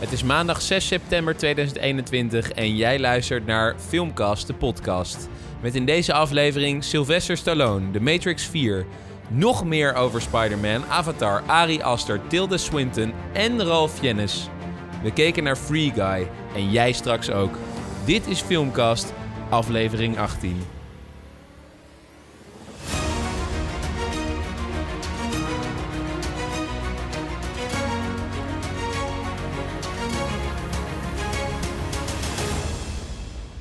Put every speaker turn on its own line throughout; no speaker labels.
Het is maandag 6 september 2021 en jij luistert naar Filmcast, de podcast. Met in deze aflevering Sylvester Stallone, The Matrix 4. Nog meer over Spider-Man, Avatar, Ari Aster, Tilda Swinton en Ralph Jennis. We keken naar Free Guy en jij straks ook. Dit is Filmcast, aflevering 18.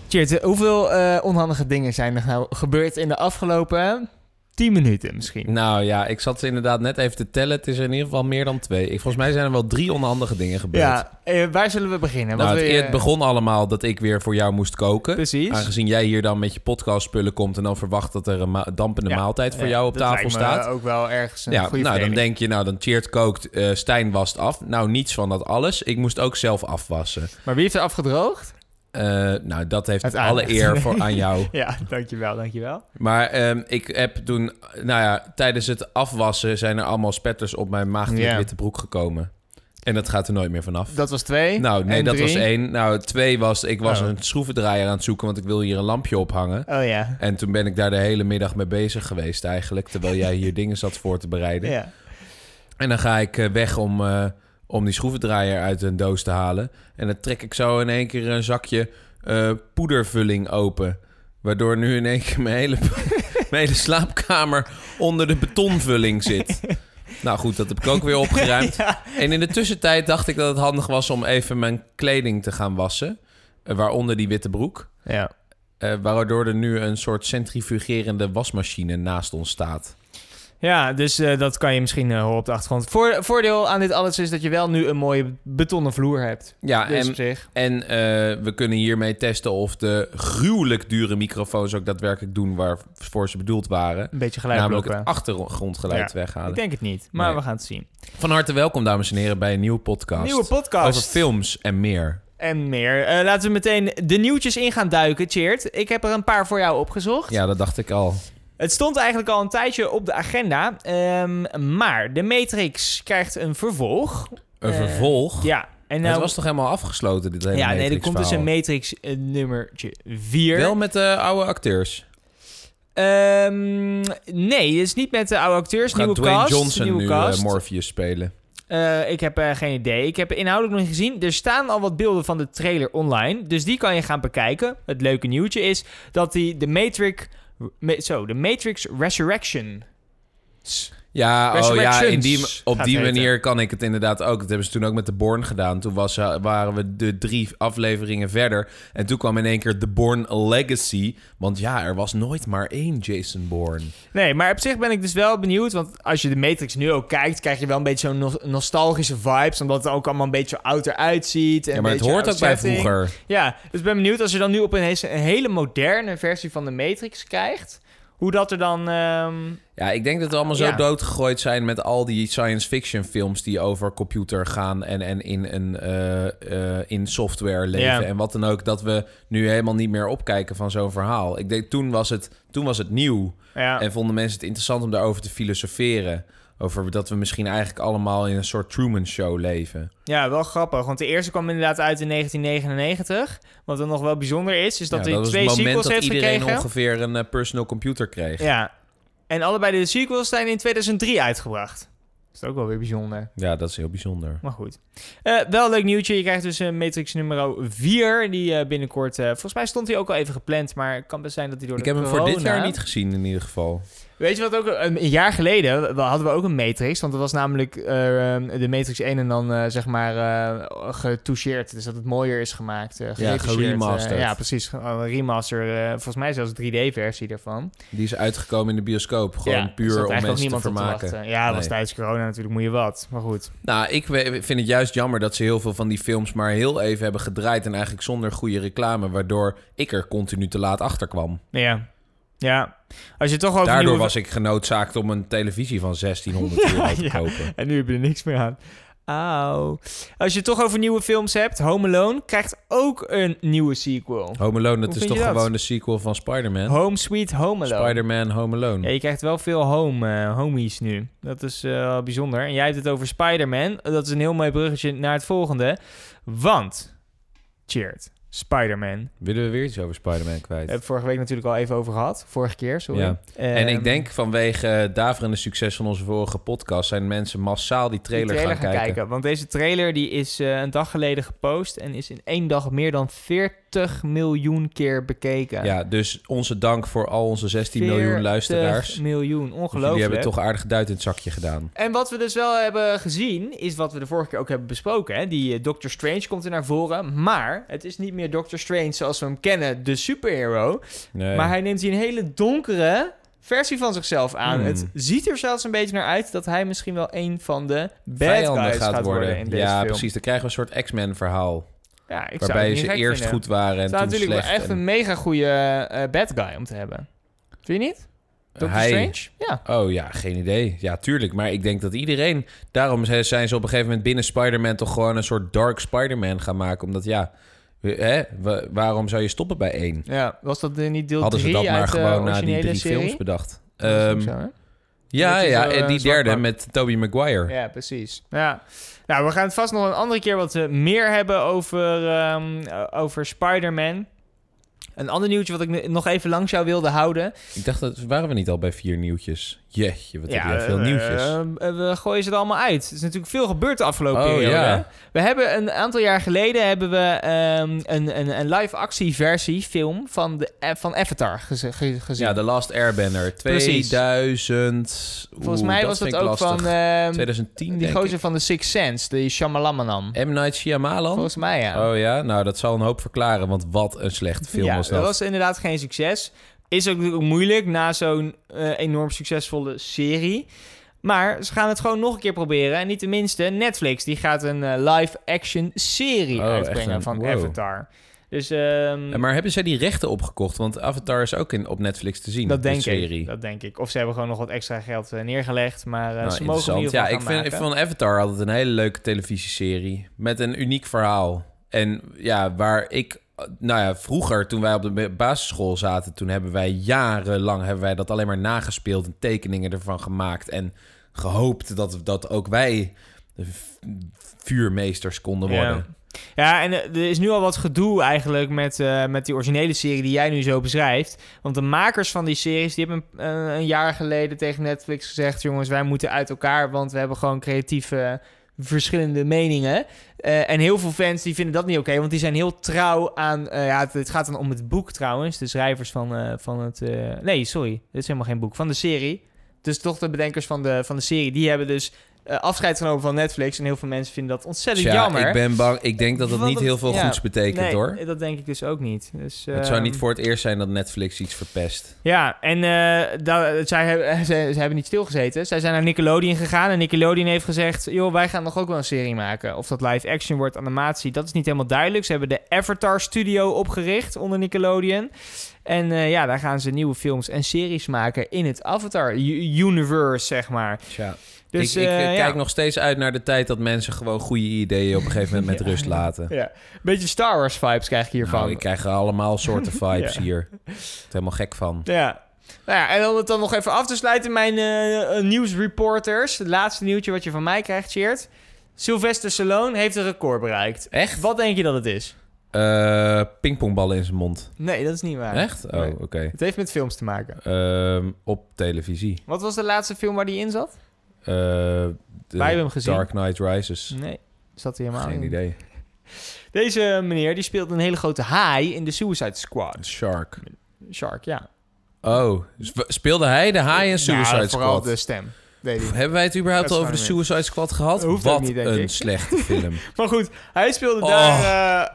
Tjeerd, hoeveel eh, onhandige dingen zijn er nou gebeurd in de afgelopen 10 minuten misschien?
Nou ja, ik zat ze inderdaad net even te tellen. Het is er in ieder geval meer dan twee. Ik, volgens mij zijn er wel drie onhandige dingen gebeurd.
Ja, eh, waar zullen we beginnen?
Nou, het,
je-
het begon allemaal dat ik weer voor jou moest koken.
Precies.
Aangezien jij hier dan met je podcastspullen komt en dan verwacht dat er een ma- dampende
Ja.
maaltijd voor
Ja,
jou op tafel staat.
ook wel ergens een
Ja,
goede
nou dan denk je, nou dan Cheert kookt, eh, Stijn wast af. Nou, niets van dat alles. Ik moest ook zelf afwassen.
Maar wie heeft er afgedroogd?
Eh, nou, dat heeft alle eer voor aan jou.
Ja, dankjewel, dankjewel.
Maar ehm, ik heb toen, nou ja, tijdens het afwassen zijn er allemaal spetters op mijn maagdelijk witte broek gekomen. En dat gaat er nooit meer vanaf.
Dat was twee.
Nou, nee, dat
drie?
was één. Nou, twee was, ik was
Oh.
een schroevendraaier aan het zoeken, want ik wil hier een lampje ophangen.
Oh ja.
En toen ben ik daar de hele middag mee bezig geweest eigenlijk, terwijl jij hier dingen zat voor te bereiden.
ja.
En dan ga ik eh, weg om, eh, om die schroevendraaier uit een doos te halen. En dan trek ik zo in één keer een zakje eh, poedervulling open. Waardoor nu in één keer mijn hele, mijn hele slaapkamer onder de betonvulling zit. Nou goed, dat heb ik ook weer opgeruimd.
Ja.
En in de tussentijd dacht ik dat het handig was om even mijn kleding te gaan wassen. Eh, waaronder die witte broek.
ja.
Eh, waardoor er nu een soort centrifugerende wasmachine naast ons staat.
Ja, dus eh, dat kan je misschien eh, horen op de achtergrond. Voor, voordeel aan dit alles is dat je wel nu een mooie betonnen vloer hebt.
Ja,
Dus
en
op zich.
En eh, we kunnen hiermee testen of de gruwelijk dure microfoons ook daadwerkelijk doen waarvoor ze bedoeld waren.
Een beetje
Namelijk
geluidblokken.
het achtergrondgeluid weghalen.
Ik denk het niet, maar
Nee.
we gaan het zien.
Van harte welkom, dames en heren, bij een nieuwe podcast.
Nieuwe podcast.
Over films en meer.
En meer. Laten we meteen de nieuwtjes in gaan duiken, Cheert. Ik heb er een paar voor jou opgezocht.
Ja, dat dacht ik al.
Het stond eigenlijk al een tijdje op de agenda. ehm, maar de Matrix krijgt een vervolg.
Een
Eh,
vervolg.
Ja. En
het
nou,
was toch helemaal afgesloten, dit hele
ja, nee, er komt dus een? Matrix eh, nummertje 4.
Wel met de oude acteurs.
Ehm, nee, het is niet met de oude acteurs.
Gaat
nieuwe
Dwayne
cast.
Johnson
nieuwe
nu eh,
cast.
Morpheus spelen?
Ik heb geen idee. Ik heb inhoudelijk nog niet gezien. Er staan al wat beelden van de trailer online. Dus die kan je gaan bekijken. Het leuke nieuwtje is dat die de Matrix... Zo, de Matrix Resurrection...
Ja, oh ja, in die, op die
heten.
manier kan ik het inderdaad ook. Dat hebben ze toen ook met de Born gedaan. Toen was, eh, waren we de drie afleveringen verder. En toen kwam in één keer The Born Legacy. Want ja, er was nooit maar één Jason Bourne.
Nee, maar op zich ben ik dus wel benieuwd. Want als je de Matrix nu ook kijkt, krijg je wel een beetje zo'n nos- nostalgische vibes. Omdat het ook allemaal een beetje oud eruit ziet. En
Ja, maar het hoort ook bij vroeger.
Ja, dus ik ben benieuwd als je dan nu op een hele moderne versie van de Matrix krijgt. Hoe dat er dan... ehm,
Ja, ik denk dat we allemaal zo
Ja.
doodgegooid zijn met al die science fiction films die over computer gaan en, en in, een, eh, eh, in software leven en wat dan ook. Dat we nu helemaal niet meer opkijken van zo'n verhaal. Ik denk toen was het, toen was het nieuw.
ja.
En vonden mensen het interessant om daarover te filosoferen. Over dat we misschien eigenlijk allemaal in een soort Truman Show leven.
Ja, wel grappig. Want de eerste kwam inderdaad uit in 1999. Wat dan nog wel bijzonder is, is dat
Ja,
hij
dat
twee
moment
sequels
dat
heeft
iedereen
gekregen.
ongeveer een eh, personal computer kreeg.
Ja. En allebei de sequels zijn in 2003 uitgebracht. Dat is ook wel weer bijzonder.
Ja, dat is heel bijzonder.
Maar goed. Eh, wel een leuk nieuwtje. Je krijgt dus een Matrix nummer 4. Die eh, binnenkort... eh, volgens mij stond hij ook al even gepland. Maar het kan best zijn dat hij door
Ik
de
heb hem voor dit jaar niet gezien in ieder geval.
Weet je wat ook... Een jaar geleden hadden we ook een Matrix. Want dat was namelijk eh, de Matrix 1 en dan eh, zeg maar eh getoucheerd. Dus dat het mooier is gemaakt. geretoucheerd,
geremasterd.
ja, precies. Een remaster. volgens mij zelfs 3D-versie daarvan.
Die is uitgekomen in de bioscoop. Gewoon
ja,
puur om mensen te vermaken.
Ja, dat was tijdens corona natuurlijk. Moet je wat. Maar goed.
Nou, ik vind het juist jammer dat ze heel veel van die films maar heel even hebben gedraaid. En eigenlijk zonder goede reclame. Waardoor ik er continu te laat achter kwam.
Ja. Ja. Als je toch over
Daardoor was ik genoodzaakt om een televisie van 1600 euro te
Ja.
kopen.
En nu heb je er niks meer aan. Auw. Als je het toch over nieuwe films hebt, Home Alone krijgt ook een nieuwe sequel.
Home Alone, dat
Hoe
is toch
dat?
gewoon de sequel van Spider-Man?
Home Sweet Home Alone.
Spider-Man Home Alone.
Ja, je krijgt wel veel home, eh, homies nu. Dat is wel bijzonder. En jij hebt het over Spider-Man. Dat is een heel mooi bruggetje naar het volgende. Want, cheered, Spider-Man.
Willen we weer iets over Spider-Man kwijt?
hebben we vorige week natuurlijk al even over gehad. Vorige keer, sorry.
Ja. En
Ehm,
ik denk vanwege het daverende succes van onze vorige podcast... zijn mensen massaal die
die
trailer, gaan, kijken.
Want deze trailer die is eh, een dag geleden gepost... en is in één dag meer dan 40 miljoen keer bekeken.
Ja, dus onze dank voor al onze 16 miljoen
40
luisteraars.
miljoen, ongelooflijk.
hebben toch aardig duit in het zakje gedaan.
En wat we dus wel hebben gezien, is wat we de vorige keer ook hebben besproken. Hè? Die eh, Doctor Strange komt er naar voren. Maar het is niet meer Doctor Strange zoals we hem kennen, de superhero.
Nee.
Maar hij neemt hier een hele donkere versie van zichzelf aan.
Hmm.
Het ziet er zelfs een beetje naar uit dat hij misschien wel een van de bad guys gaat, worden. in deze
ja,
film.
precies. Dan krijgen we een soort X-Men verhaal.
Ja, ik zou
waarbij
het
ze eerst
vinden.
goed waren en
zou
toen
natuurlijk
slecht.
echt
en
een mega goede eh, bad guy om te hebben. Vind je niet? Doctor
hij-
Strange? Ja.
Oh ja, geen idee. Ja, tuurlijk. Maar ik denk dat iedereen... Daarom zijn ze op een gegeven moment binnen Spider-Man... toch gewoon een soort dark Spider-Man gaan maken. Omdat ja... Hè, wa- waarom zou je stoppen bij één?
ja. Was dat niet deel
Hadden ze
3
dat maar
uit
gewoon na die drie
serie?
films bedacht.
Dat is ook
Ehm,
zo?
Ja, ja.
zo,
En
eh,
die derde met Tobey Maguire.
Ja, precies. Ja. Nou, we gaan het vast nog een andere keer wat eh, meer hebben over, ehm, eh, over Spider-Man. Een ander nieuwtje wat ik nog even langs jou wilde houden.
Ik dacht, dat waren we niet al bij vier nieuwtjes? Jeetje, wat heb jij veel
eh,
nieuwtjes.
eh, we gooien ze er allemaal uit. Er is natuurlijk veel gebeurd de afgelopen
Oh,
periode.
ja.
hè? We hebben een aantal jaar geleden hebben we ehm, een, een, een live-actie versie film van, de, eh, van Avatar gezien.
ja, The Last Airbender.
Precies.
2000...
Volgens mij was dat ook
lastig.
van ehm,
2010,
die gozer
ik.
van The Sixth Sense, die Shyamalan.
M. Night Shyamalan?
Volgens mij, ja.
Oh ja, nou dat zal een hoop verklaren, want wat een slechte film
ja,
was dat.
dat was inderdaad geen succes. Is ook moeilijk na zo'n eh, enorm succesvolle serie. Maar ze gaan het gewoon nog een keer proberen. En niet tenminste, Netflix die gaat een eh, live-action serie
Oh,
uitbrengen
een-
van
wow.
Avatar. Dus ehm,
Ja, maar hebben zij die rechten opgekocht? Want Avatar is ook in, op Netflix te zien,
dat
de
denk
serie.
ik. Dat denk ik. Of ze hebben gewoon nog wat extra geld eh, neergelegd. Maar
Nou,
ze mogen in
Ja, ik vind, ik
maken.
vond Avatar altijd een hele leuke televisieserie. Met een uniek verhaal. En ja, waar ik... Nou ja, vroeger toen wij op de basisschool zaten... toen hebben wij jarenlang hebben wij dat alleen maar nagespeeld... en tekeningen ervan gemaakt. En gehoopt dat, dat ook wij vuurmeesters konden worden.
Ja. Ja, en eh, er is nu al wat gedoe eigenlijk met, eh, met die originele serie die jij nu zo beschrijft. Want de makers van die series, die hebben een, een jaar geleden tegen Netflix gezegd... jongens, wij moeten uit elkaar, want we hebben gewoon creatieve verschillende meningen. Eh, en heel veel fans die vinden dat niet oké, want die zijn heel trouw aan... eh, ja, het, gaat dan om het boek trouwens, de schrijvers van, eh, van het... nee, sorry, dit is helemaal geen boek, van de serie. Dus toch de bedenkers van de, van de serie, die hebben dus eh, afscheid genomen van Netflix. En heel veel mensen vinden dat ontzettend
Tja,
jammer.
ik ben bang. Ik denk dat
Want
niet heel veel
ja,
goeds betekent,
nee,
hoor.
dat denk ik dus ook niet. Dus,
Het zou
ehm,
niet voor het eerst zijn dat Netflix iets verpest.
Ja, en da- zij, hebben, zij, hebben niet stilgezeten. Zij zijn naar Nickelodeon gegaan en Nickelodeon heeft gezegd... joh, wij gaan nog ook wel een serie maken. Of dat live action wordt, animatie, dat is niet helemaal duidelijk. Ze hebben de Avatar Studio opgericht onder Nickelodeon. En eh, ja, daar gaan ze nieuwe films en series maken in het Avatar u- universe, zeg maar.
Tja.
Dus,
ik ik
eh, ja.
kijk nog steeds uit naar de tijd dat mensen gewoon goede ideeën op een gegeven moment met
Ja.
rust laten.
Ja, een beetje Star Wars vibes krijg ik hiervan.
Nou, ik krijg er allemaal soorten vibes
Ja.
hier. Ik helemaal gek van.
Ja. Nou ja, en om het dan nog even af te sluiten, mijn eh, eh, nieuwsreporters. Het laatste nieuwtje wat je van mij krijgt, Cheert. Sylvester Stallone heeft een record bereikt.
Echt?
Wat denk je dat het is?
Pingpongballen in zijn mond.
Nee, dat is niet waar.
Echt? Oh,
Nee.
oké.
Het heeft met films te maken.
Ehm, op televisie.
Wat was de laatste film waar die in zat?
Eh,
Wij hebben hem gezien.
Dark Knight Rises.
Nee, zat hij helemaal
Geen
in.
idee.
Deze meneer die speelt een hele grote haai in de Suicide Squad.
Shark.
Shark, ja.
Oh, sp- speelde hij de haai in Suicide
vooral
Squad?
de stem.
Hebben wij het überhaupt al over de Suicide Squad gehad?
Hoeft
Wat
niet,
een
ik.
slechte film.
Maar goed, hij speelde
Oh.
daar,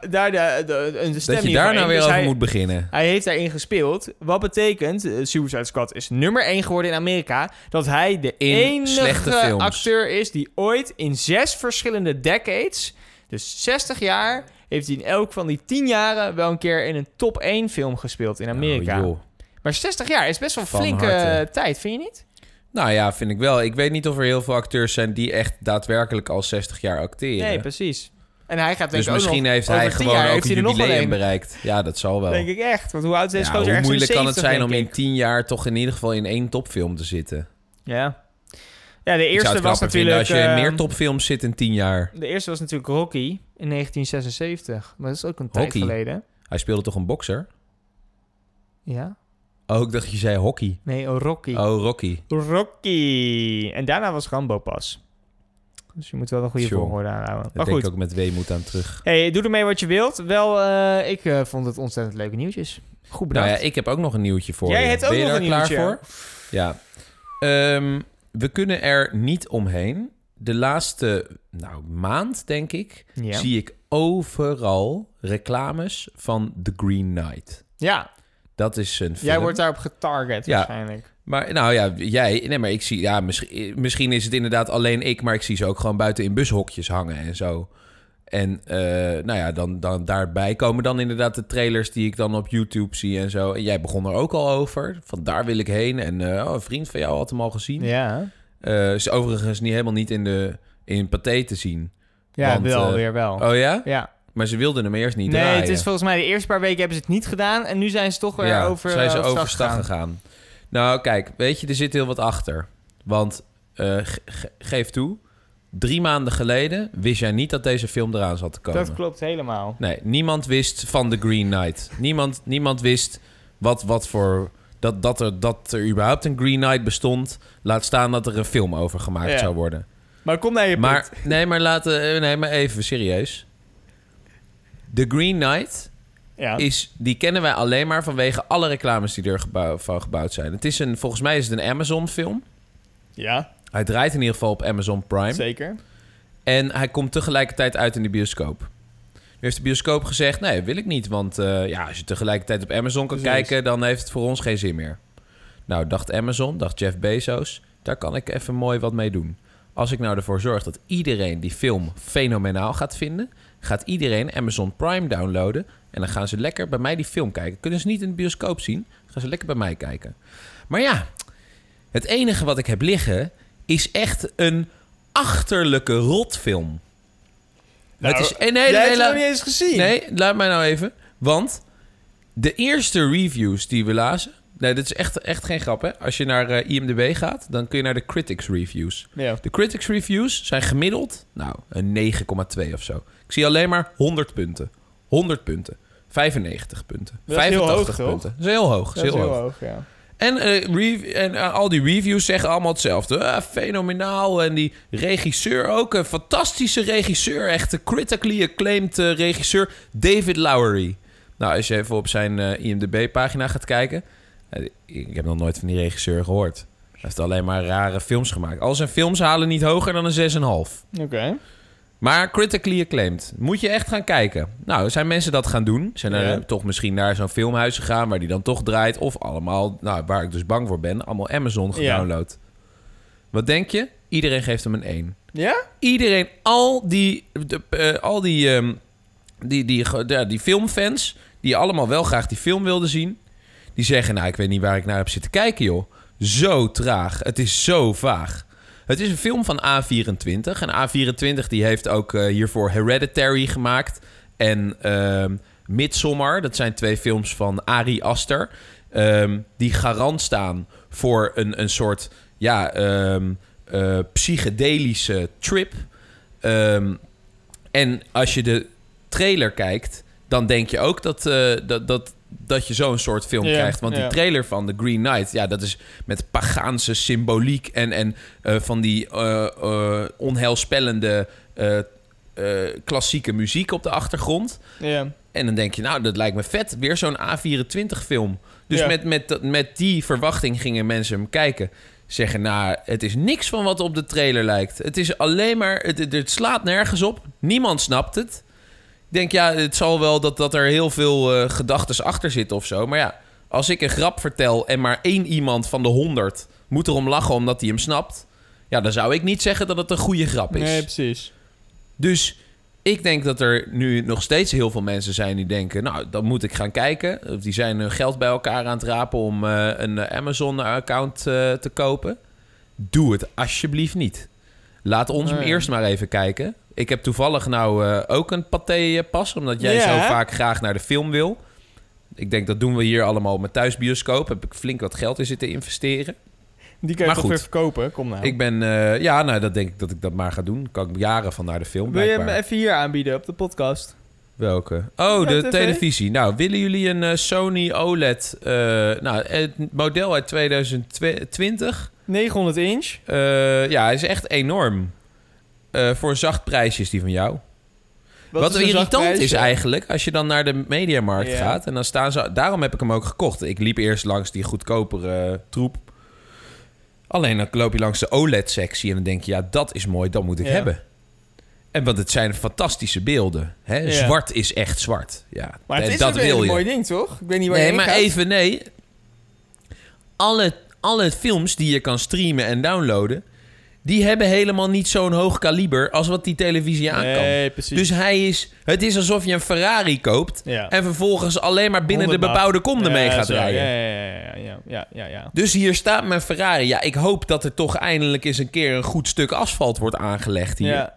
eh, daar de, de, de, de stem
dat je daar nou weer
Dus
over
hij-
moet beginnen.
Hij heeft daarin gespeeld. Wat betekent, eh, Suicide Squad is nummer 1 geworden in Amerika, dat hij de
In
enige acteur is die ooit in zes verschillende decades, dus 60 jaar, heeft hij in elk van die 10 jaren wel een keer in een top 1 film gespeeld in Amerika.
Oh, joh.
maar 60 jaar is best wel een flinke
harte.
tijd, vind je niet?
Nou ja, vind ik wel. Ik weet niet of er heel veel acteurs zijn die echt daadwerkelijk al 60 jaar acteren.
Nee, precies. En hij gaat denk
dus
ik
misschien
nog-
heeft hij
10
gewoon ook
heeft
een jubileum
een.
bereikt. Ja, dat zal wel.
Denk ik echt. Want hoe oud is deze
Ja, hoe moeilijk kan het
70,
zijn om in
ik.
10 jaar toch in ieder geval in één topfilm te zitten?
Ja. Ja, de eerste was natuurlijk...
als je in meer topfilms zit in 10 jaar.
De eerste was natuurlijk Rocky in 1976. Maar dat is ook een tijd geleden.
Hij speelde toch een bokser?
Ja?
Oh, ik dacht dat je zei hockey.
Nee, oh, Rocky.
Oh, Rocky.
Rocky. En daarna was Rambo pas. Dus je moet wel een goede
Sure.
volgorde aanhouden.
Daar
Maar
denk
goed.
ik ook met weemoed aan terug.
Hey, doe ermee wat je wilt. Wel, eh, ik eh, vond het ontzettend leuke nieuwtjes. Goed
Nou
bedankt.
ja, ik heb ook nog een nieuwtje voor
Jij
je.
hebt ook
ben je
nog
daar
een
klaar
nieuwtje.
voor? Ja. Ehm, we kunnen er niet omheen. De laatste nou, maand, denk ik,
ja.
zie ik overal reclames van The Green Knight.
ja,
Dat is een film.
jij wordt daarop getarget
Ja.
waarschijnlijk.
Maar nou ja, jij... Nee, maar ik zie... Ja, misschien, misschien is het inderdaad alleen ik... maar ik zie ze ook gewoon buiten in bushokjes hangen en zo. En eh, nou ja, dan, dan daarbij komen dan inderdaad de trailers... die ik dan op YouTube zie en zo. En jij begon er ook al over. Van daar wil ik heen. En eh, oh, een vriend van jou had hem al gezien.
Ja,
Eh, is overigens niet helemaal niet in, de, in Pathé te zien.
ja
Want,
wel,
eh,
weer wel.
Oh ja?
ja.
Maar ze wilden hem eerst niet
nee,
draaien.
het is volgens mij de eerste paar weken hebben ze het niet gedaan. En nu zijn ze toch weer
ja,
over
zijn ze
eh,
overstag
overstag gegaan.
gegaan. Nou, kijk, weet je, er zit heel wat achter. Want eh, ge- ge- geef toe, drie maanden geleden wist jij niet dat deze film eraan zat te komen.
Dat klopt helemaal.
Nee, niemand wist van The Green Knight. Niemand, niemand wist wat, wat voor... Dat, dat, er, dat er überhaupt een Green Knight bestond. Laat staan dat er een film over gemaakt
Ja.
zou worden.
Maar kom naar je
Maar,
punt.
nee, maar laten... Nee, maar even serieus. The Green Knight
Ja.
is, die kennen wij alleen maar vanwege alle reclames die er gebouw, van gebouwd zijn. Het is een, volgens mij is het een Amazon-film.
ja,
Hij draait in ieder geval op Amazon Prime.
zeker.
En hij komt tegelijkertijd uit in de bioscoop. Nu heeft de bioscoop gezegd: nee, wil ik niet. Want eh, ja, als je tegelijkertijd op Amazon kan
Precies.
kijken, dan heeft het voor ons geen zin meer. Nou, dacht Amazon, dacht Jeff Bezos, daar kan ik even mooi wat mee doen. Als ik nou ervoor zorg dat iedereen die film fenomenaal gaat vinden, gaat iedereen Amazon Prime downloaden. En dan gaan ze lekker bij mij die film kijken. Kunnen ze niet in de bioscoop zien, gaan ze lekker bij mij kijken. Maar ja, het enige wat ik heb liggen is echt een achterlijke rotfilm.
Nou,
het is, eh, nee, nee,
Jij
nee, laat-
niet eens gezien.
nee, laat mij nou even. Want de eerste reviews die we lazen... Nee, dit is echt, echt geen grap, hè. Als je naar eh, IMDb gaat, dan kun je naar de critics reviews.
Ja.
De critics reviews zijn gemiddeld, nou, een 9,2 of zo. Ik zie alleen maar 100 punten. 100 punten. 95 punten.
Dat is heel
85
hoog, toch?
punten. Dat is heel hoog.
Dat
is heel hoog.
ja.
En, eh, en eh, al die reviews zeggen allemaal hetzelfde. Ah, fenomenaal. En die regisseur ook. Een fantastische regisseur. Echt een critically acclaimed regisseur. David Lowery. Nou, als je even op zijn IMDb-pagina gaat kijken. Eh, ik heb nog nooit van die regisseur gehoord. Hij heeft alleen maar rare films gemaakt. Al zijn films halen niet hoger dan een 6,5.
Oké.
Maar critically acclaimed. Moet je echt gaan kijken. Nou, zijn mensen dat gaan doen? Zijn er
Ja.
eh, toch misschien naar zo'n filmhuis gegaan... waar die dan toch draait? Of allemaal, nou, waar ik dus bang voor ben... allemaal Amazon gedownload. Wat denk je? Iedereen geeft hem een 1.
Ja?
Iedereen, al die, de, eh, al die, ehm, die, die, ja, die filmfans... die allemaal wel graag die film wilden zien... die zeggen, nou, ik weet niet waar ik naar heb zitten kijken, joh. Zo traag. Het is zo vaag. Het is een film van A24. En A24 die heeft ook eh, hiervoor Hereditary gemaakt. En ehm Midsommar. Dat zijn twee films van Ari Aster. ehm, die garant staan voor een, een soort ja, ehm, eh, psychedelische trip. En als je de trailer kijkt, dan denk je ook dat, eh, dat, dat, dat je zo'n soort film krijgt. Want die trailer van The Green Knight, ja, dat is met pagaanse symboliek en, en eh, van die eh, onheilspellende klassieke muziek op de achtergrond. En dan denk je, nou, dat lijkt me vet. Weer zo'n A24-film. Dus met, met, met die verwachting gingen mensen hem kijken. Zeggen, nou, het is niks van wat op de trailer lijkt. Het is alleen maar, het, het slaat nergens op. Niemand snapt het. Ik denk, ja, het zal wel dat, dat er heel veel eh gedachten achter zitten of zo. Maar ja, als ik een grap vertel en maar één iemand van de honderd moet erom lachen omdat hij hem snapt... Ja, dan zou ik niet zeggen dat het een goede grap is.
Nee, precies.
Dus ik denk dat er nu nog steeds heel veel mensen zijn die denken... nou, dan moet ik gaan kijken. Of die zijn hun geld bij elkaar aan het rapen om eh, een Amazon-account eh, te kopen. doe het alsjeblieft niet. Laat ons hem eerst maar even kijken. Ik heb toevallig nou eh, ook een paté-pas, omdat jij zo vaak graag naar de film wil. Ik denk dat doen we hier allemaal met thuisbioscoop. Heb ik flink wat geld in zitten investeren.
Die kan je
Maar
toch
goed.
weer verkopen? Kom nou.
Ik ben, eh, ja, nou, dat denk ik dat ik dat maar ga doen. Kan ik jaren van naar de film.
Wil je hem even hier aanbieden op de podcast?
Welke? Oh, de televisie. Nou, willen jullie een eh, Sony OLED? eh, nou, het model uit 2020.
900 inch.
Eh, ja, hij is echt enorm. Eh, voor een zacht prijsje is die van jou. Wat,
is
irritant is eigenlijk, als je dan naar de mediamarkt
Ja.
gaat... en dan staan ze... Daarom heb ik hem ook gekocht. Ik liep eerst langs die goedkopere troep. Alleen dan loop je langs de OLED-sectie... en dan denk je, ja, dat is mooi, dat moet ik
Ja.
hebben. En want het zijn fantastische beelden. Hè?
Ja.
Zwart is echt zwart. Ja,
Maar het is
dat
een mooi ding, toch? Ik weet niet waar
Nee,
je
maar
gaat.
even nee. Alle, alle films die je kan streamen en downloaden... die hebben helemaal niet zo'n hoog kaliber... als wat die televisie aan kan.
Nee, precies.
Dus hij is... Het is alsof je een Ferrari koopt...
ja.
en vervolgens alleen maar binnen de
100 bak.
bebouwde kom
Ja,
gaat
zo,
rijden.
Ja, ja, ja, ja, ja, ja, ja.
Dus hier staat mijn Ferrari. Ja, ik hoop dat er toch eindelijk eens een keer... een goed stuk asfalt wordt aangelegd hier.
ja.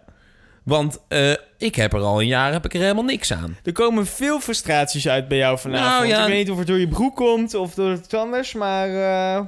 Want eh, ik heb er al een jaar heb ik er helemaal niks aan.
Er komen veel frustraties uit bij jou vanavond.
Nou.
Ik weet niet of het door je broek komt of door het anders, maar... eh.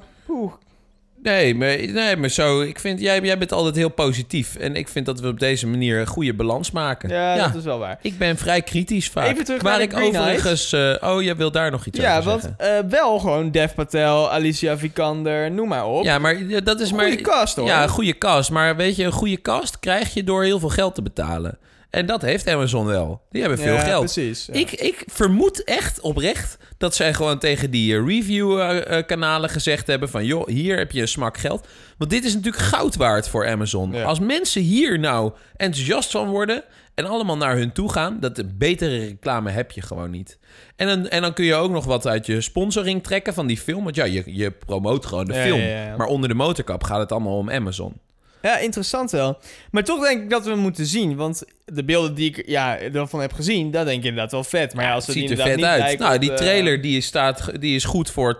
Nee, maar, nee, maar zo... Ik vind, jij, jij bent altijd heel positief. En ik vind dat we op deze manier een goede balans maken.
Ja, dat is wel waar.
Ik ben vrij kritisch vaak.
Even terug
Waar
naar
ik overigens... eh, oh, jij wil daar nog iets
Ja,
over
want
zeggen?
eh, wel gewoon Dev Patel, Alicia Vikander, noem maar op.
Ja, maar ja, dat is maar...
Goeie cast, hoor.
Ja, een goede cast. Maar weet je, een goede cast krijg je door heel veel geld te betalen. En dat heeft Amazon wel. Die hebben veel
Ja,
geld.
precies. ja.
Ik, ik vermoed echt oprecht dat zij gewoon tegen die eh, review-kanalen gezegd hebben van... joh, hier heb je een smak geld. Want dit is natuurlijk goud waard voor Amazon.
Ja.
Als mensen hier nou enthousiast van worden... en allemaal naar hun toe gaan... dat de betere reclame heb je gewoon niet. En dan, en dan kun je ook nog wat uit je sponsoring trekken van die film. Want ja, je, je promoot gewoon de film. Maar onder de motorkap gaat het allemaal om Amazon.
Ja, interessant wel. Maar toch denk ik dat we moeten zien. Want de beelden die ik ja, ervan heb gezien, dat denk ik inderdaad wel vet. Maar ja, als
het ziet er vet
niet
uit. Nou, die
de-
trailer die is, staat, die is goed voor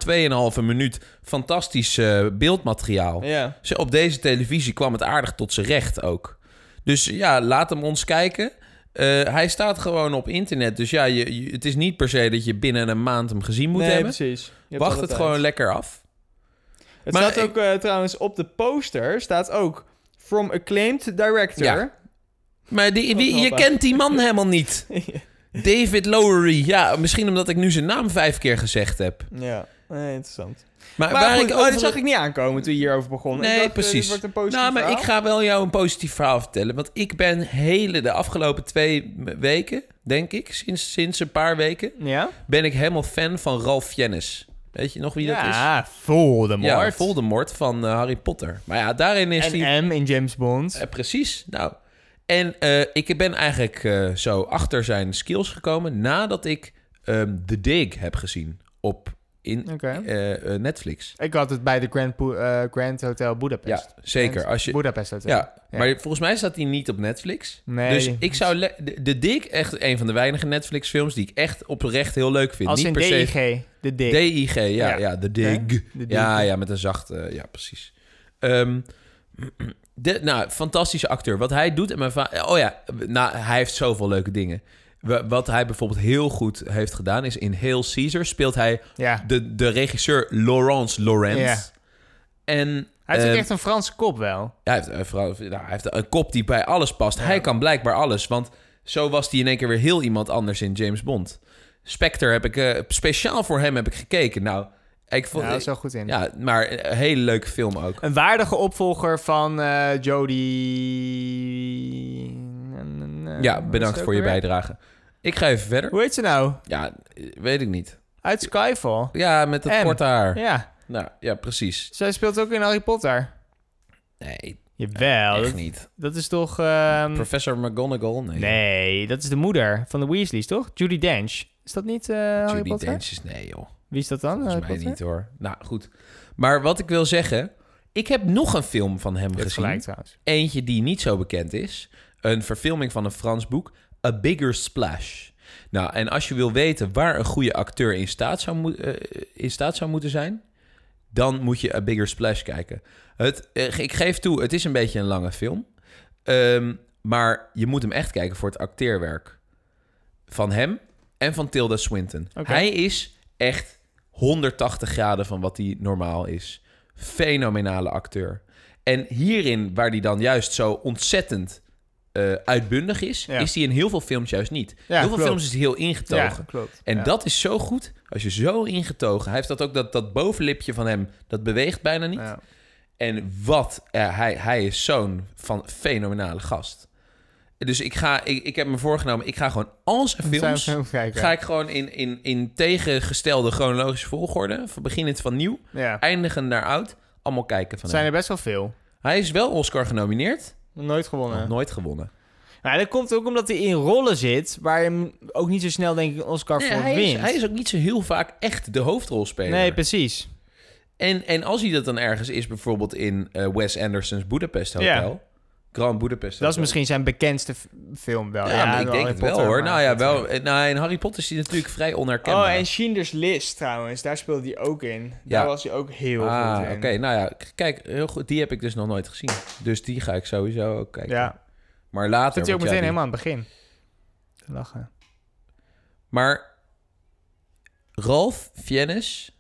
2,5 minuut fantastisch eh, beeldmateriaal.
Ja.
Op deze televisie kwam het aardig tot zijn recht ook. Dus ja, laat hem ons kijken. Eh, hij staat gewoon op internet. Dus ja, je, je- het is niet per se dat je binnen een maand hem gezien moet
nee,
hebben.
precies.
Wacht het gewoon lekker af.
Het
Maar
staat ook eh, trouwens op de poster, staat ook... From acclaimed director.
Ja. Maar die, wie, je kent die man helemaal niet. David Lowery. Ja, misschien omdat ik nu zijn naam vijf keer gezegd heb.
ja. Nee, interessant.
Maar,
Maar
waar
goed,
ik
oh,
over...
dit zag ik niet aankomen toen je hierover begon. Ik
Nee,
dacht, eh,
precies.
dit wordt een positief
Nou, maar
verhaal.
ik ga wel jou een positief verhaal vertellen. Want ik ben hele de afgelopen twee weken, denk ik, sinds, sinds een paar weken,
Ja?
ben ik helemaal fan van Ralph Fiennes. Weet je nog wie dat is?
Ja, Voldemort.
Ja, Voldemort van eh, Harry Potter. Maar ja, daarin is hij...
En M in James Bond.
Eh, precies. Nou, en eh, ik ben eigenlijk eh, zo achter zijn skills gekomen nadat ik ehm The Dig heb gezien op in, eh, eh, Netflix.
Ik had het bij de Grand, eh, Grand Hotel Budapest.
Ja, zeker.
Grand
Als je,
Budapest Hotel.
ja,
Ja.
maar volgens mij staat hij niet op Netflix.
Nee.
Dus ik zou... De, de Dig, echt een van de weinige Netflix films die ik echt oprecht heel leuk vind.
Als
niet
in
per se...
DIG. De dig.
D-I-G, ja,
Ja.
ja, de dig. Ja, ja, met een zachte... ja, precies. Ehm, de, nou, fantastische acteur. Wat hij doet en mijn vader... Oh ja, nou, hij heeft zoveel leuke dingen. Wa- Wat hij bijvoorbeeld heel goed heeft gedaan... is in Hail Caesar speelt hij
Ja.
de, de regisseur Laurence Laurent.
Ja.
En
Hij heeft
ehm,
echt een Franse kop wel.
hij, heeft, nou, hij heeft een kop die bij alles past.
Ja.
Hij kan blijkbaar alles. Want zo was hij in één keer weer heel iemand anders in James Bond. Spectre heb ik... eh, speciaal voor hem heb ik gekeken. Nou, ik vond...
Ja, dat is wel goed in.
Ja, maar een hele leuke film ook.
Een waardige opvolger van eh Jodie...
Ja, bedankt voor je bijdrage. Ik ga even verder.
Hoe heet ze nou?
Ja, weet ik niet.
Uit Skyfall.
Ja, met het korte haar.
Ja,
Nou, ja, precies.
zij speelt ook in Harry Potter.
Nee,
Jawel,
echt
dat,
niet.
dat is toch... ehm,
Professor McGonagall? Nee.
nee, dat is de moeder van de Weasleys, toch? Judy Dench. Is dat niet eh Harry
Judy
Potter?
Dench is nee, joh.
Wie is dat dan?
Volgens
Harry
mij
Potter?
niet, hoor. Nou, goed. Maar wat ik wil zeggen... Ik heb nog een film van hem gezien.
gelijk.
Eentje die niet zo bekend is. Een verfilming van een Frans boek. A Bigger Splash. Nou, en als je wil weten waar een goede acteur in staat zou, eh, in staat zou moeten zijn... dan moet je A Bigger Splash kijken. Het, eh, ik geef toe, het is een beetje een lange film. Ehm, maar je moet hem echt kijken voor het acteerwerk. Van hem en van Tilda Swinton. Hij is echt 180 graden van wat hij normaal is. Fenomenale acteur. En hierin, waar hij dan juist zo ontzettend eh, uitbundig is...
Ja.
is hij in heel veel films juist niet.
Ja,
heel veel
klopt.
films is hij heel ingetogen.
Ja.
En dat is zo goed. Als je zo ingetogen... Hij heeft dat ook, dat, dat bovenlipje van hem... dat beweegt bijna niet. En wat... ja, hij, hij is zo'n van fenomenale gast. Dus ik, ga, ik, ik heb me voorgenomen... ik ga gewoon al zijn films...
film
ga ik gewoon in, in, in tegengestelde chronologische volgorde... van beginnend van nieuw,
Ja.
eindigen naar oud... allemaal kijken van
zijn
hem.
er best wel veel.
Hij is wel Oscar genomineerd,
Nooit gewonnen.
nog nooit gewonnen.
Nou, dat komt ook omdat hij in rollen zit... waar je hem ook niet zo snel, denk ik, een Oscar
Nee,
voor
hij,
wint.
is, hij is ook niet zo heel vaak echt de hoofdrolspeler.
Nee, precies.
En, en als hij dat dan ergens is, bijvoorbeeld in eh, Wes Anderson's Budapest Hotel.
Ja.
Grand Budapest
Dat is misschien zijn bekendste film wel.
Ja, ik
wel
denk het wel
Potter,
hoor. Nou ja, wel.
eh,
Nou, in Harry Potter is hij natuurlijk vrij onherkenbaar.
Oh, en Schindler's List trouwens. Daar speelde hij ook in.
Ja.
Daar was hij ook heel
ah,
goed
oké.
in.
Nou ja, kijk, heel goed. Die heb ik dus nog nooit gezien. Dus die ga ik sowieso ook kijken.
Ja,
Maar later.
zit hij ook meteen helemaal aan het begin. Lachen.
Maar Ralph Fiennes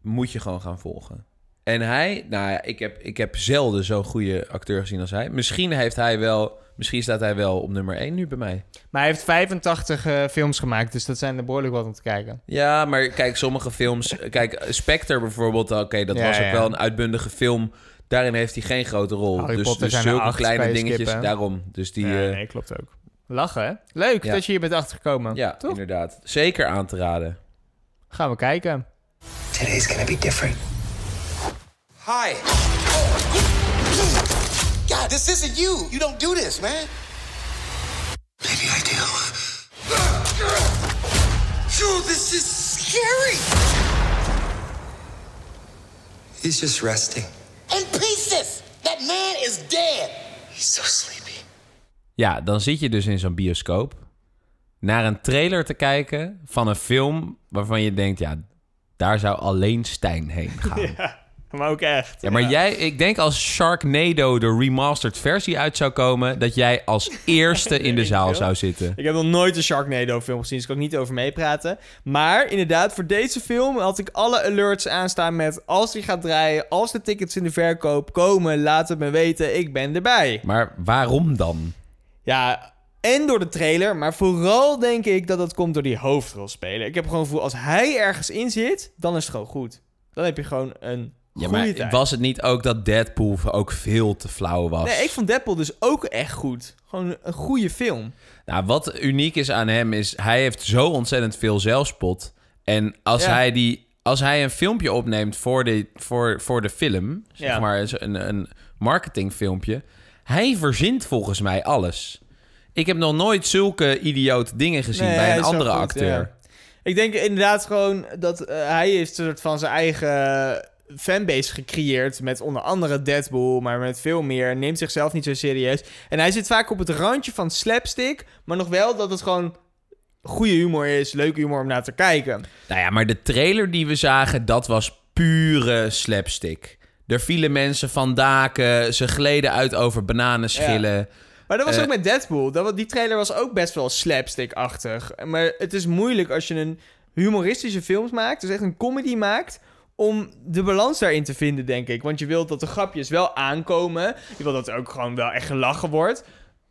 moet je gewoon gaan volgen. En hij, nou ja, ik heb, ik heb zelden zo'n goede acteur gezien als hij. Misschien heeft hij wel, misschien staat hij wel op nummer 1 nu bij mij.
Maar hij heeft 85 eh, films gemaakt, dus dat zijn er behoorlijk wat om te kijken.
Ja, maar kijk, sommige films... Kijk, Spectre bijvoorbeeld, oké, dat
Ja,
was ook
ja.
wel een uitbundige film. Daarin heeft hij geen grote rol.
Harry
dus
Potter
dus
zijn
zulke kleine dingetjes,
skippen.
daarom. Dus die...
ja,
eh,
nee, klopt ook. Lachen, hè? Leuk
Ja.
dat je hier bent achtergekomen.
ja,
Toch?
inderdaad. Zeker aan te raden.
Gaan we kijken.
Today's gonna be different.
Hi. God, this isn't you. You don't do this, man.
Maybe I do.
Dude, this is scary.
He's just resting.
In pieces. That man is dead.
He's so sleepy.
Ja, dan zit je dus in zo'n bioscoop... naar een trailer te kijken van een film... waarvan je denkt, ja, daar zou alleen Stijn heen gaan.
Maar ook echt.
Ja, maar jij, ik denk als Sharknado de remastered versie uit zou komen, dat jij als eerste in de zaal zou zitten.
Ik heb nog nooit een Sharknado film gezien, dus kan ik niet over meepraten. Maar inderdaad, voor deze film had ik alle alerts aanstaan met... als die gaat draaien, als de tickets in de verkoop komen, laat het me weten, ik ben erbij.
Maar waarom dan?
Ja, en door de trailer, maar vooral denk ik dat dat komt door die hoofdrolspeler. Ik heb gewoon het gevoel, als hij ergens in zit, dan is het gewoon goed. Dan heb je gewoon een
Ja, maar
tijd.
was het niet ook dat Deadpool ook veel te flauw was?
Nee, ik vond Deadpool dus ook echt goed. Gewoon een goede film.
Nou, wat uniek is aan hem is, hij heeft zo ontzettend veel zelfspot. En als,
Ja.
hij, die, als hij een filmpje opneemt voor de, voor, voor de film, zeg
Ja.
maar een, een marketingfilmpje, hij verzint volgens mij alles. Ik heb nog nooit zulke idioot dingen gezien
Nee,
bij een andere
goed,
acteur.
Ik denk inderdaad gewoon dat eh, hij heeft een soort van zijn eigen fanbase gecreëerd met onder andere Deadpool, maar met veel meer. Neemt zichzelf niet zo serieus. En hij zit vaak op het randje van slapstick, maar nog wel dat het gewoon goede humor is, leuke humor om naar te kijken.
Nou ja, maar de trailer die we zagen, dat was pure slapstick. Er vielen mensen van daken, ze gleden uit over bananenschillen.
Maar dat was
Eh.
ook met Deadpool. Dat, die trailer was ook best wel slapstick-achtig. Maar het is moeilijk als je een humoristische film maakt, dus echt een comedy maakt, om de balans daarin te vinden, denk ik. Want je wilt dat de grapjes wel aankomen. Je wilt dat er ook gewoon wel echt gelachen wordt.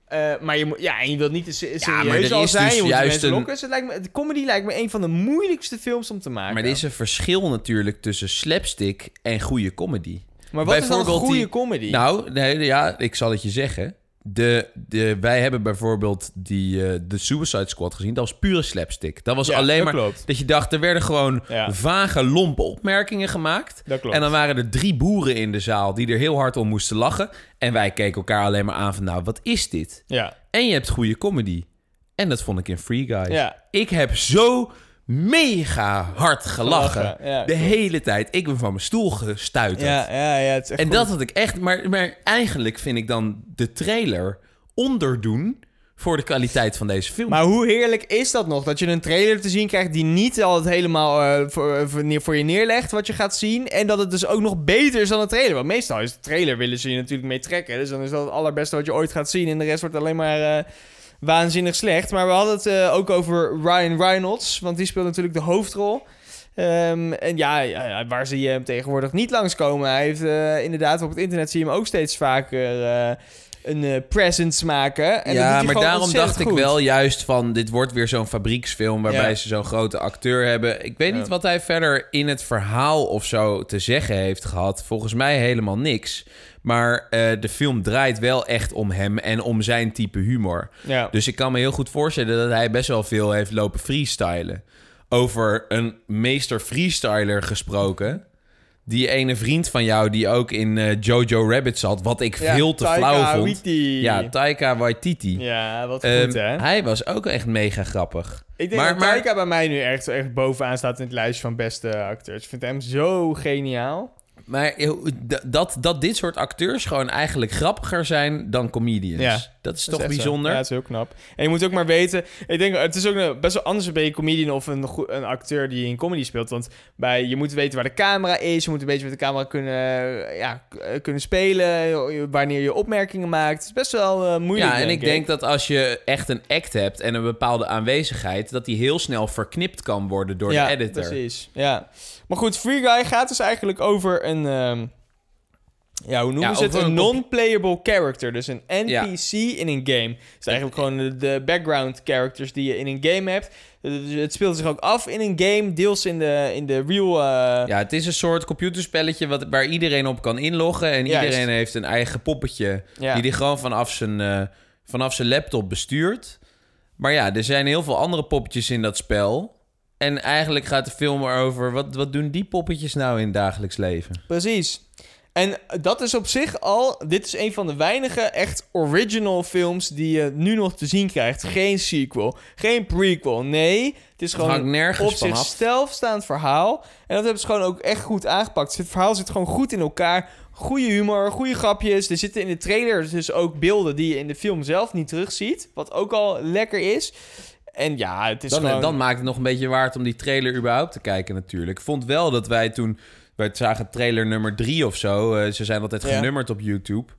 Eh, maar je moet, ja, en je wilt niet te
maar
serieus
er
al zijn.
dus
je moet de
juist een-
lokken. Dus het lijkt me, de comedy lijkt me een van de moeilijkste films om te maken.
Maar er is een verschil natuurlijk tussen slapstick en goede comedy.
Maar wat is dan een goede
die-
comedy?
Nou, nee, ja, ik zal het je zeggen. De, de, wij hebben bijvoorbeeld die, eh, de Suicide Squad gezien. Dat was pure slapstick. Dat was
Ja,
alleen
dat
maar
klopt.
dat je dacht, er werden gewoon
Ja.
vage, lompe opmerkingen gemaakt. En dan waren er drie boeren in de zaal die er heel hard om moesten lachen. En wij keken elkaar alleen maar aan van, nou, wat is dit?
ja.
En je hebt goede comedy. En dat vond ik in Free Guys. Ik heb zo mega hard gelachen.
Gelachen, ja,
de hele tijd. Ik ben van mijn stoel gestuiterd.
Ja, ja, ja, het is echt
En
goed.
dat had ik echt... Maar, maar eigenlijk vind ik dan de trailer onderdoen voor de kwaliteit van deze film.
Maar hoe heerlijk is dat nog? Dat je een trailer te zien krijgt die niet al het helemaal eh, voor, voor, neer- voor je neerlegt wat je gaat zien. En dat het dus ook nog beter is dan de trailer. Want meestal is de trailer willen ze je natuurlijk mee trekken. Dus dan is dat het allerbeste wat je ooit gaat zien. En de rest wordt alleen maar eh, waanzinnig slecht. Maar we hadden het eh, ook over Ryan Reynolds. Want die speelt natuurlijk de hoofdrol. Ehm, en ja, waar zie je hem tegenwoordig niet langskomen? Hij heeft eh, inderdaad op het internet zie je hem ook steeds vaker eh, een eh, presence maken. En
ja, maar daarom dacht ik wel juist van... dit wordt weer zo'n fabrieksfilm waarbij
Ja.
ze zo'n grote acteur hebben. Ik weet
Ja.
niet wat hij verder in het verhaal of zo te zeggen heeft gehad. Volgens mij helemaal niks. Maar eh, de film draait wel echt om hem en om zijn type humor.
Ja.
Dus ik kan me heel goed voorstellen dat hij best wel veel heeft lopen freestylen. Over een meester freestyler gesproken. Die ene vriend van jou die ook in eh, Jojo Rabbit zat, wat ik
Ja,
veel te
Taika
flauw vond.
Waititi.
Ja, Taika Waititi.
Ja, wat
Ehm,
goed, hè?
hij was ook echt mega grappig.
Ik denk
maar-
dat
maar-
Taika bij mij nu echt, echt bovenaan staat in het lijstje van beste acteurs. Ik vind hem zo geniaal.
Maar eh, dat, dat dit soort acteurs gewoon eigenlijk grappiger zijn dan comedians.
Ja,
dat is
Dat
toch
is echt zo.
bijzonder?
Ja, het is heel knap. En je moet ook maar weten... Ik denk, het is ook een- best wel anders ben je comedian of een, een acteur die in comedy speelt. Want bij, je moet weten waar de camera is. Je moet een beetje met de camera kunnen, eh, ja, eh, kunnen spelen. Wanneer je opmerkingen maakt. Het is best wel moeilijk,
Ja, en ik denk dat als je echt een act hebt en een bepaalde aanwezigheid, dat die heel snel verknipt kan worden door
ja,
de editor.
precies. Ja. Maar goed, Free Guy gaat dus eigenlijk over een... ehm, ja, hoe noemen
Ja,
ze het? Een non-playable character. Dus een NPC in een game. Het is eigenlijk gewoon de, de background characters die je in een game hebt. Dus het speelt zich ook af in een game, deels in de, in de real... eh,
Ja, het is een soort computerspelletje wat, waar iedereen op kan inloggen. En
Juist.
iedereen heeft een eigen poppetje
Ja.
die hij gewoon vanaf zijn, eh, vanaf zijn laptop bestuurt. Maar ja, er zijn heel veel andere poppetjes in dat spel. En eigenlijk gaat de film erover, wat, wat doen die poppetjes nou in het dagelijks leven?
Precies. En dat is op zich al... Dit is een van de weinige echt original films die je nu nog te zien krijgt. Geen sequel, geen prequel. Nee, het is gewoon
nergens
op zichzelf staand verhaal. En dat hebben ze gewoon ook echt goed aangepakt. Het verhaal zit gewoon goed in elkaar. Goede humor, goede grapjes. Er zitten in de trailer dus ook beelden die je in de film zelf niet terugziet. Wat ook al lekker is. En ja, het is
Dan,
gewoon...
dan maakt het nog een beetje waard om die trailer überhaupt te kijken natuurlijk. Ik vond wel dat wij toen... Wij zagen trailer nummer drie of zo. eh, ze zijn altijd
Ja.
genummerd op YouTube.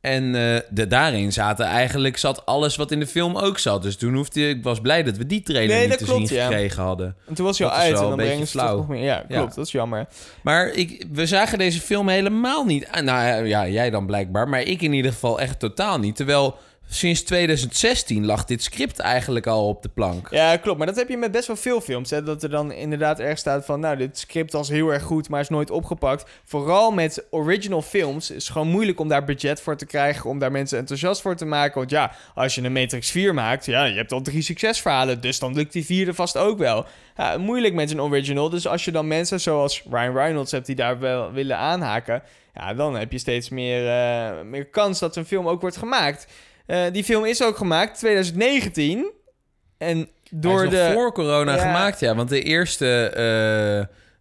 En eh, de, daarin zaten eigenlijk zat alles wat in de film ook zat. Dus toen hoefde ik was blij dat we die trailer
Nee,
niet te
klopt,
zien
ja.
gekregen hadden.
En toen was hij al uit en dan brengen ze
flauw.
nog meer... Ja, klopt.
Ja.
Dat is jammer.
Maar ik, we zagen deze film helemaal niet. ah, Nou ja, jij dan blijkbaar, maar ik in ieder geval echt totaal niet. Terwijl sinds 2016 lag dit script eigenlijk al op de plank.
Ja, klopt. Maar dat heb je met best wel veel films. Hè? Dat er dan inderdaad erg staat van... Nou, dit script was heel erg goed, maar is nooit opgepakt. Vooral met original films is het gewoon moeilijk om daar budget voor te krijgen... om daar mensen enthousiast voor te maken. Want ja, als je een Matrix 4 maakt... Ja, je hebt al drie succesverhalen, dus dan lukt die vierde vast ook wel. Ja, moeilijk met een original. Dus als je dan mensen zoals Ryan Reynolds hebt die daar wel willen aanhaken... Ja, dan heb je steeds meer, eh, meer kans dat een film ook wordt gemaakt. Eh, die film is ook gemaakt 2019... En door
is
de.
voor corona
Ja.
gemaakt, ja. Want de eerste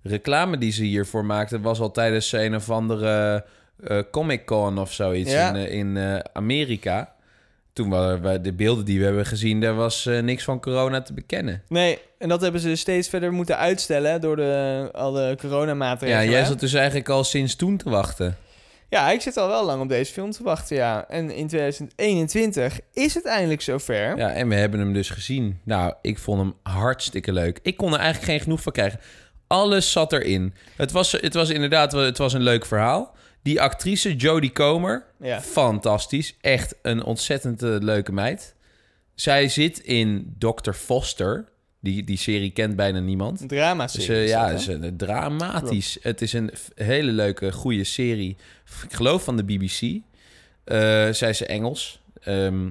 eh, reclame die ze hiervoor maakten... was al tijdens een of andere eh, Comic-Con of zoiets
Ja.
in, in Amerika. Toen waren we, de beelden die we hebben gezien... daar was niks van corona te bekennen.
Nee, en dat hebben ze steeds verder moeten uitstellen door de, alle
Ja,
coronamaatregelen.
jij zat dus eigenlijk al sinds toen te wachten.
Ja, ik zit al wel lang op deze film te wachten, ja. En in 2021 is het eindelijk zover.
Ja, en we hebben hem dus gezien. Nou, ik vond hem hartstikke leuk. Ik kon er eigenlijk geen genoeg van krijgen. Alles zat erin. Het was, het was inderdaad het was een leuk verhaal. Die actrice, Jodie Comer,
Ja.
fantastisch. Echt een ontzettend eh, leuke meid. Zij zit in Dr. Foster. Die, die serie kent bijna niemand.
Een drama
Dus, eh, ja, is een, dramatisch. Het is een hele leuke, goede serie. Ik geloof van de BBC. Eh zij is Engels. Ehm,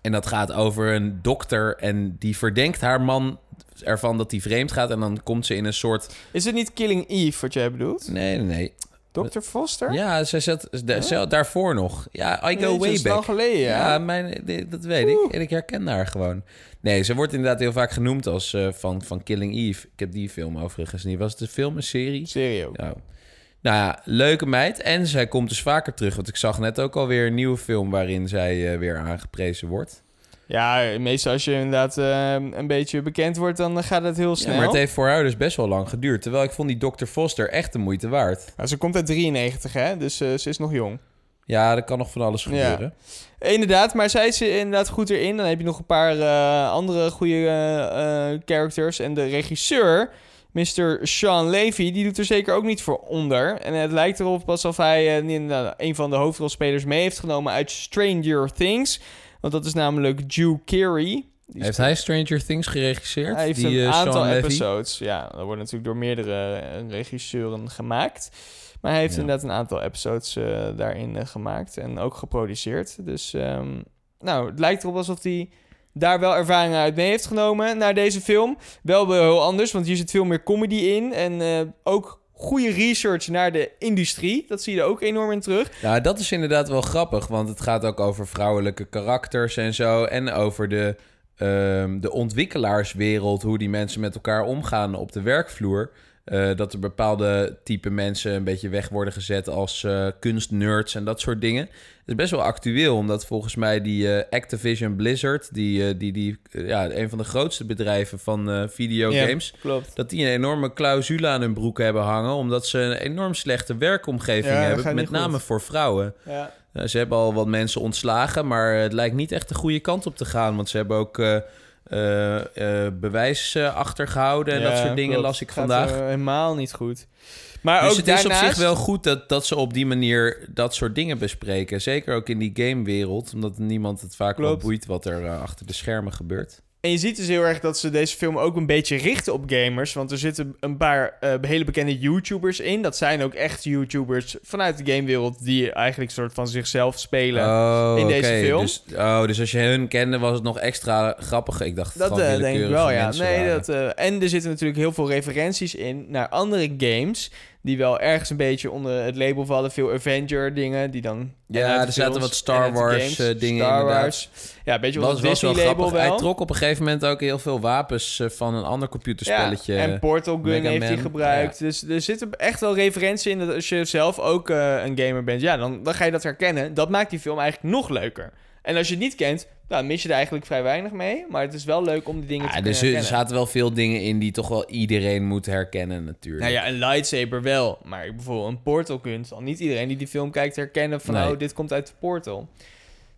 en dat gaat over een dokter en die verdenkt haar man ervan dat hij vreemd gaat. En dan komt ze in een soort...
Is het niet Killing Eve wat jij bedoelt?
Nee, nee, nee.
Dr. Foster?
Ja, zij zat daarvoor nog. Ja, I go
Jeetje,
way
dat is lang
back.
geleden, ja.
Ja, mijn, dit- dat weet ik. En ik herken haar gewoon. Nee, ze wordt inderdaad heel vaak genoemd als eh, van, van Killing Eve. Ik heb die film overigens niet. Was het een film, een serie?
Serie ook.
Ja. Nou ja, leuke meid. En zij komt dus vaker terug. Want ik zag net ook alweer een nieuwe film waarin zij eh, weer aangeprezen wordt.
Ja, meestal als je inderdaad eh, een beetje bekend wordt, dan gaat het heel
Ja,
snel.
maar het heeft voor haar dus best wel lang geduurd. Terwijl ik vond die Dr. Foster echt de moeite waard.
Nou, ze komt uit 93, hè? Dus eh, ze is nog jong.
Ja, er kan nog van alles gebeuren.
Inderdaad, maar zij is er inderdaad goed erin. Dan heb je nog een paar eh, andere goede eh, eh, characters. En de regisseur, Mr. Sean Levy, die doet er zeker ook niet voor onder. En het lijkt erop alsof hij eh, een van de hoofdrolspelers mee heeft genomen uit Stranger Things. Want dat is namelijk Drew Carey. Die
Heeft hij Stranger Things geregisseerd?
hij heeft
die,
een
eh,
aantal episodes. Ja, dat wordt natuurlijk door meerdere eh, regisseuren gemaakt. Maar hij heeft
Ja.
inderdaad een aantal episodes eh, daarin gemaakt en ook geproduceerd. Dus ehm, nou, het lijkt erop alsof hij daar wel ervaring uit mee heeft genomen naar deze film. Wel wel heel anders, want hier zit veel meer comedy in. En ook goede research naar de industrie. Dat zie je er ook enorm in terug.
Ja, dat is inderdaad wel grappig, want het gaat ook over vrouwelijke karakters en zo. En over de, ehm, de ontwikkelaarswereld, hoe die mensen met elkaar omgaan op de werkvloer. Eh, dat er bepaalde type mensen een beetje weg worden gezet als eh, kunstnerds en dat soort dingen. Het is best wel actueel, omdat volgens mij die eh, Activision Blizzard, die, die, die ja, een van de grootste bedrijven van videogames, dat die een enorme clausule aan hun broek hebben hangen, omdat ze een enorm slechte werkomgeving
Ja,
hebben, met name voor vrouwen.
Ja.
Ze hebben al wat mensen ontslagen, maar het lijkt niet echt de goede kant op te gaan. Want ze hebben ook eh, bewijs eh, achtergehouden en dat soort dingen
klopt.
las ik
Gaat,
vandaag.
helemaal niet goed. Maar
dus
ook
het is op
daarnaast...
zich wel goed dat, dat ze op die manier dat soort dingen bespreken. Zeker ook in die gamewereld, omdat niemand het vaak wel boeit wat er achter de schermen gebeurt.
En je ziet dus heel erg dat ze deze film ook een beetje richten op gamers. Want er zitten een paar eh, hele bekende YouTubers in. Dat zijn ook echt YouTubers vanuit de gamewereld die eigenlijk soort van zichzelf spelen.
Oh,
in deze film.
Dus, oh, dus als je hun kende, was het nog extra grappig. Ik dacht
dat eh, denk ik wel, ja. Nee,
waren.
dat, eh, en er zitten natuurlijk heel veel referenties in naar andere games. Die wel ergens een beetje onder het label vallen. Veel Avenger dingen die dan...
Ja, er zaten wat Star Wars,
games.
dingen
Star
inderdaad.
Ja, beetje wat
was wel grappig.
wel.
Hij trok op een gegeven moment ook heel veel wapens eh, van een ander computerspelletje.
Ja, en Portal Gun
Mega
heeft hij gebruikt. Dus er zitten echt wel referenties in. Dat als je zelf ook eh, een gamer bent, ja, dan, dan ga je dat herkennen. Dat maakt die film eigenlijk nog leuker. En als je het niet kent, dan mis je er eigenlijk vrij weinig mee. Maar het is wel leuk om die dingen
Ja,
te kunnen
z- er
herkennen.
zaten wel veel dingen in die toch wel iedereen moet herkennen natuurlijk.
Nou ja, een lightsaber wel. Maar bijvoorbeeld een Portal Gun zal niet iedereen die die film kijkt herkennen van...
Nee.
oh, dit komt uit de Portal.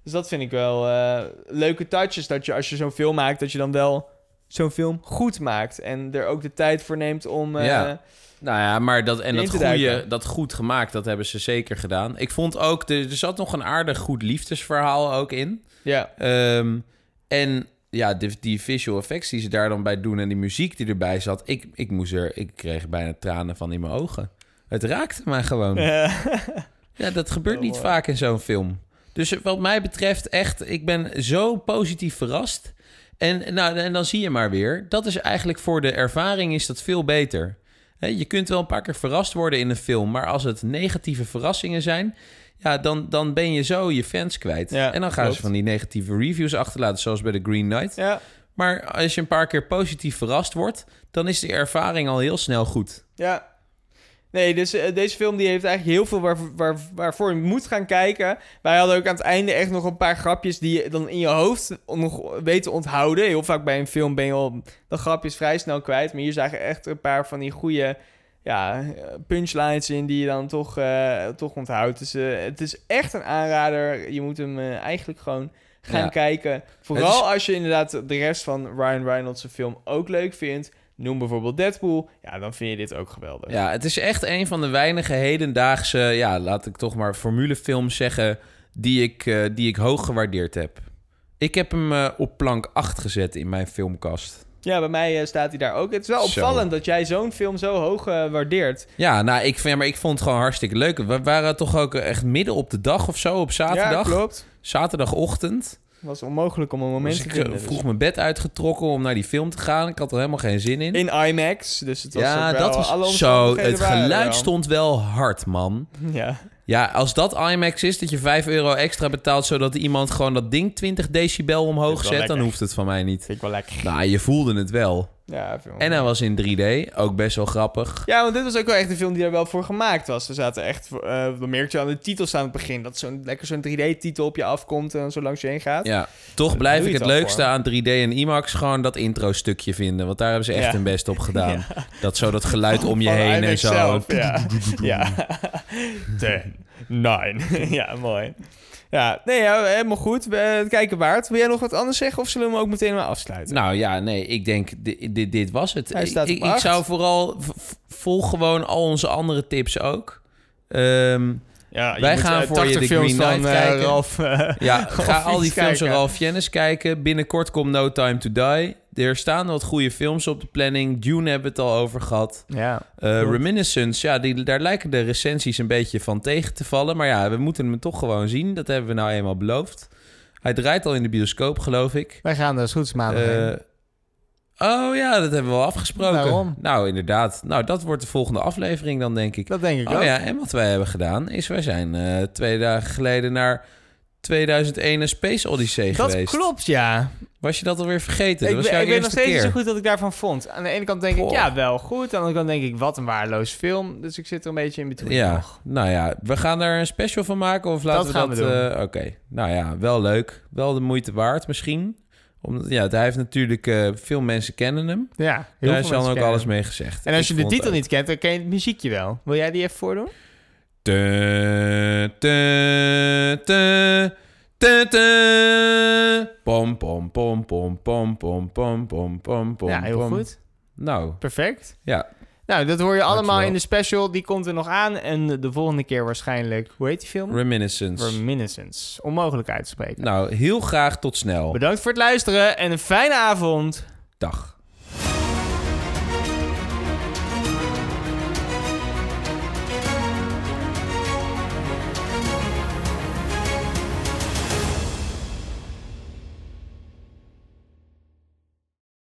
Dus dat vind ik wel eh, leuke touches. Dat je als je zo'n film maakt, dat je dan wel zo'n film goed maakt. En er ook de tijd voor neemt om... eh,
Ja. Nou ja, maar dat, en dat, goede, dat goed gemaakt, dat hebben ze zeker gedaan. Ik vond ook, er, er zat nog een aardig goed liefdesverhaal ook in.
ja.
Ehm, en ja, de, die visual effects die ze daar dan bij doen en die muziek die erbij zat, ik, ik moest er, ik kreeg bijna tranen van in mijn ogen. Het raakte mij gewoon. Ja, dat gebeurt
Oh,
niet vaak in zo'n film. Dus wat mij betreft echt, ik ben zo positief verrast. En, nou, en dan zie je maar weer, dat is eigenlijk voor de ervaring is dat veel beter. Je kunt wel een paar keer verrast worden in een film, maar als het negatieve verrassingen zijn, ja, dan, dan ben je zo je fans kwijt.
Ja,
en dan gaan
klopt.
ze van die negatieve reviews achterlaten, zoals bij The Green Knight.
ja.
Maar als je een paar keer positief verrast wordt, dan is de ervaring al heel snel goed.
Ja. Nee, dus eh, deze film die heeft eigenlijk heel veel waar, waar, waarvoor je moet gaan kijken. Wij hadden ook aan het einde echt nog een paar grapjes die je dan in je hoofd nog weet te onthouden. Heel vaak bij een film ben je al de grapjes vrij snel kwijt. Maar hier zagen echt een paar van die goede ja, punchlines in die je dan toch, eh, toch onthoudt. Dus eh, het is echt een aanrader. Je moet hem eigenlijk gewoon gaan
Ja.
kijken. Vooral
is-
als je inderdaad de rest van Ryan Reynolds' film ook leuk vindt. Noem bijvoorbeeld Deadpool. Ja, dan vind je dit ook geweldig.
Ja, het is echt een van de weinige hedendaagse, ja, laat ik toch maar formulefilms zeggen, die ik, eh, die ik hoog gewaardeerd heb. Ik heb hem eh, op plank 8 gezet in mijn filmkast.
Ja, bij mij eh, staat hij daar ook. Het is wel
Zo.
opvallend dat jij zo'n film zo hoog waardeert.
Ja, nou, ik, vind- maar ik vond het gewoon hartstikke leuk. We waren toch ook echt midden op de dag of zo, op
Ja,
zaterdag.
klopt.
Zaterdagochtend.
Het was onmogelijk om een moment
Dus
te
ik
vinden.
eh,
dus.
vroeg mijn bed uitgetrokken om naar die film te gaan. Ik had er helemaal geen zin in.
In IMAX, dus het was
ja,
wel,
dat was zo. Het geluid stond wel hard, man.
Ja,
Ja, als dat IMAX is, dat je 5 euro extra betaalt... zodat iemand gewoon dat ding 20 decibel omhoog zet... dan hoeft het van mij niet.
vind ik wel lekker.
Nou, je voelde het wel.
Ja, film.
En hij was in 3D, ook best wel grappig.
Ja, want dit was ook wel echt een film die er wel voor gemaakt was. Er zaten echt, eh dan merk je aan de titels aan het begin, dat zo'n lekker zo'n 3D-titel op je afkomt en dan zo langs je heen gaat.
Ja, toch blijf ik het leukste
voor.
aan 3D en IMAX gewoon dat intro-stukje vinden. Want daar hebben ze echt
Ja.
hun best op gedaan. Dat zo dat geluid om je heen en zo.
zelf, ja. ja. Ten, nine. ja, mooi. Ja, nee, ja, helemaal goed. We, het kijken waard. Wil jij nog wat anders zeggen of zullen we hem ook meteen maar afsluiten?
Nou ja, nee, ik denk, dit, dit, dit was het.
Hij
Ik-
staat
ik, ik zou vooral, volg gewoon al onze andere tips ook. Ehm,
ja, je
wij
moet,
gaan
eh,
voor je
80
de
films
Green Knight
van, eh,
kijken.
Eh,
ja, ga al die films van. Ralf Fiennes kijken. Binnenkort komt No Time to Die. Er staan wat goede films op de planning. Dune hebben we het al over gehad.
Ja.
Eh. Reminiscence, ja, die, daar lijken de recensies een beetje van tegen te vallen. Maar ja, we moeten hem toch gewoon zien. Dat hebben we nou eenmaal beloofd. Hij draait al in de bioscoop, geloof ik.
Wij gaan dus goed maandag
Eh,
heen.
oh ja, dat hebben we al afgesproken.
Waarom?
Nou, inderdaad. Nou, dat wordt de volgende aflevering dan, denk ik.
Dat denk ik
Oh
ook.
ja, en wat wij hebben gedaan is, wij zijn eh, twee dagen geleden naar 2001 een Space Odyssey
Dat
geweest.
klopt, ja.
Was je dat alweer vergeten?
Ik,
dat
ben-
jouw
ik weet nog steeds
keer.
zo goed wat ik daarvan vond. Aan de ene kant denk ik, ja, wel goed. Aan de andere kant denk ik, wat een waardeloos film. Dus ik zit er een beetje in between
Ja,
nog.
nou ja, we gaan er een special van maken of laten
Dat
we
gaan
dat...
we doen.
eh, Oké, nou ja, wel leuk. Wel de moeite waard misschien. Omdat, ja, hij heeft natuurlijk... eh, veel mensen kennen hem.
Ja, heel
Daar is
veel
dan ook alles mee gezegd.
En als
Ik
je de titel niet kent, dan ken je het muziekje wel. Wil jij die even voordoen?
Te, te, te. Pom, pom, pom, pom, pom, pom, pom, pom, pom, pom.
ja, heel
pom.
goed.
Nou,
Perfect.
ja.
Nou, dat hoor je allemaal
Dankjewel.
in de special. Die komt er nog aan. En de volgende keer waarschijnlijk... Hoe heet die film?
Reminiscence.
Reminiscence. Onmogelijk uit te spreken.
nou, heel graag tot snel.
Bedankt voor het luisteren en een fijne avond.
Dag.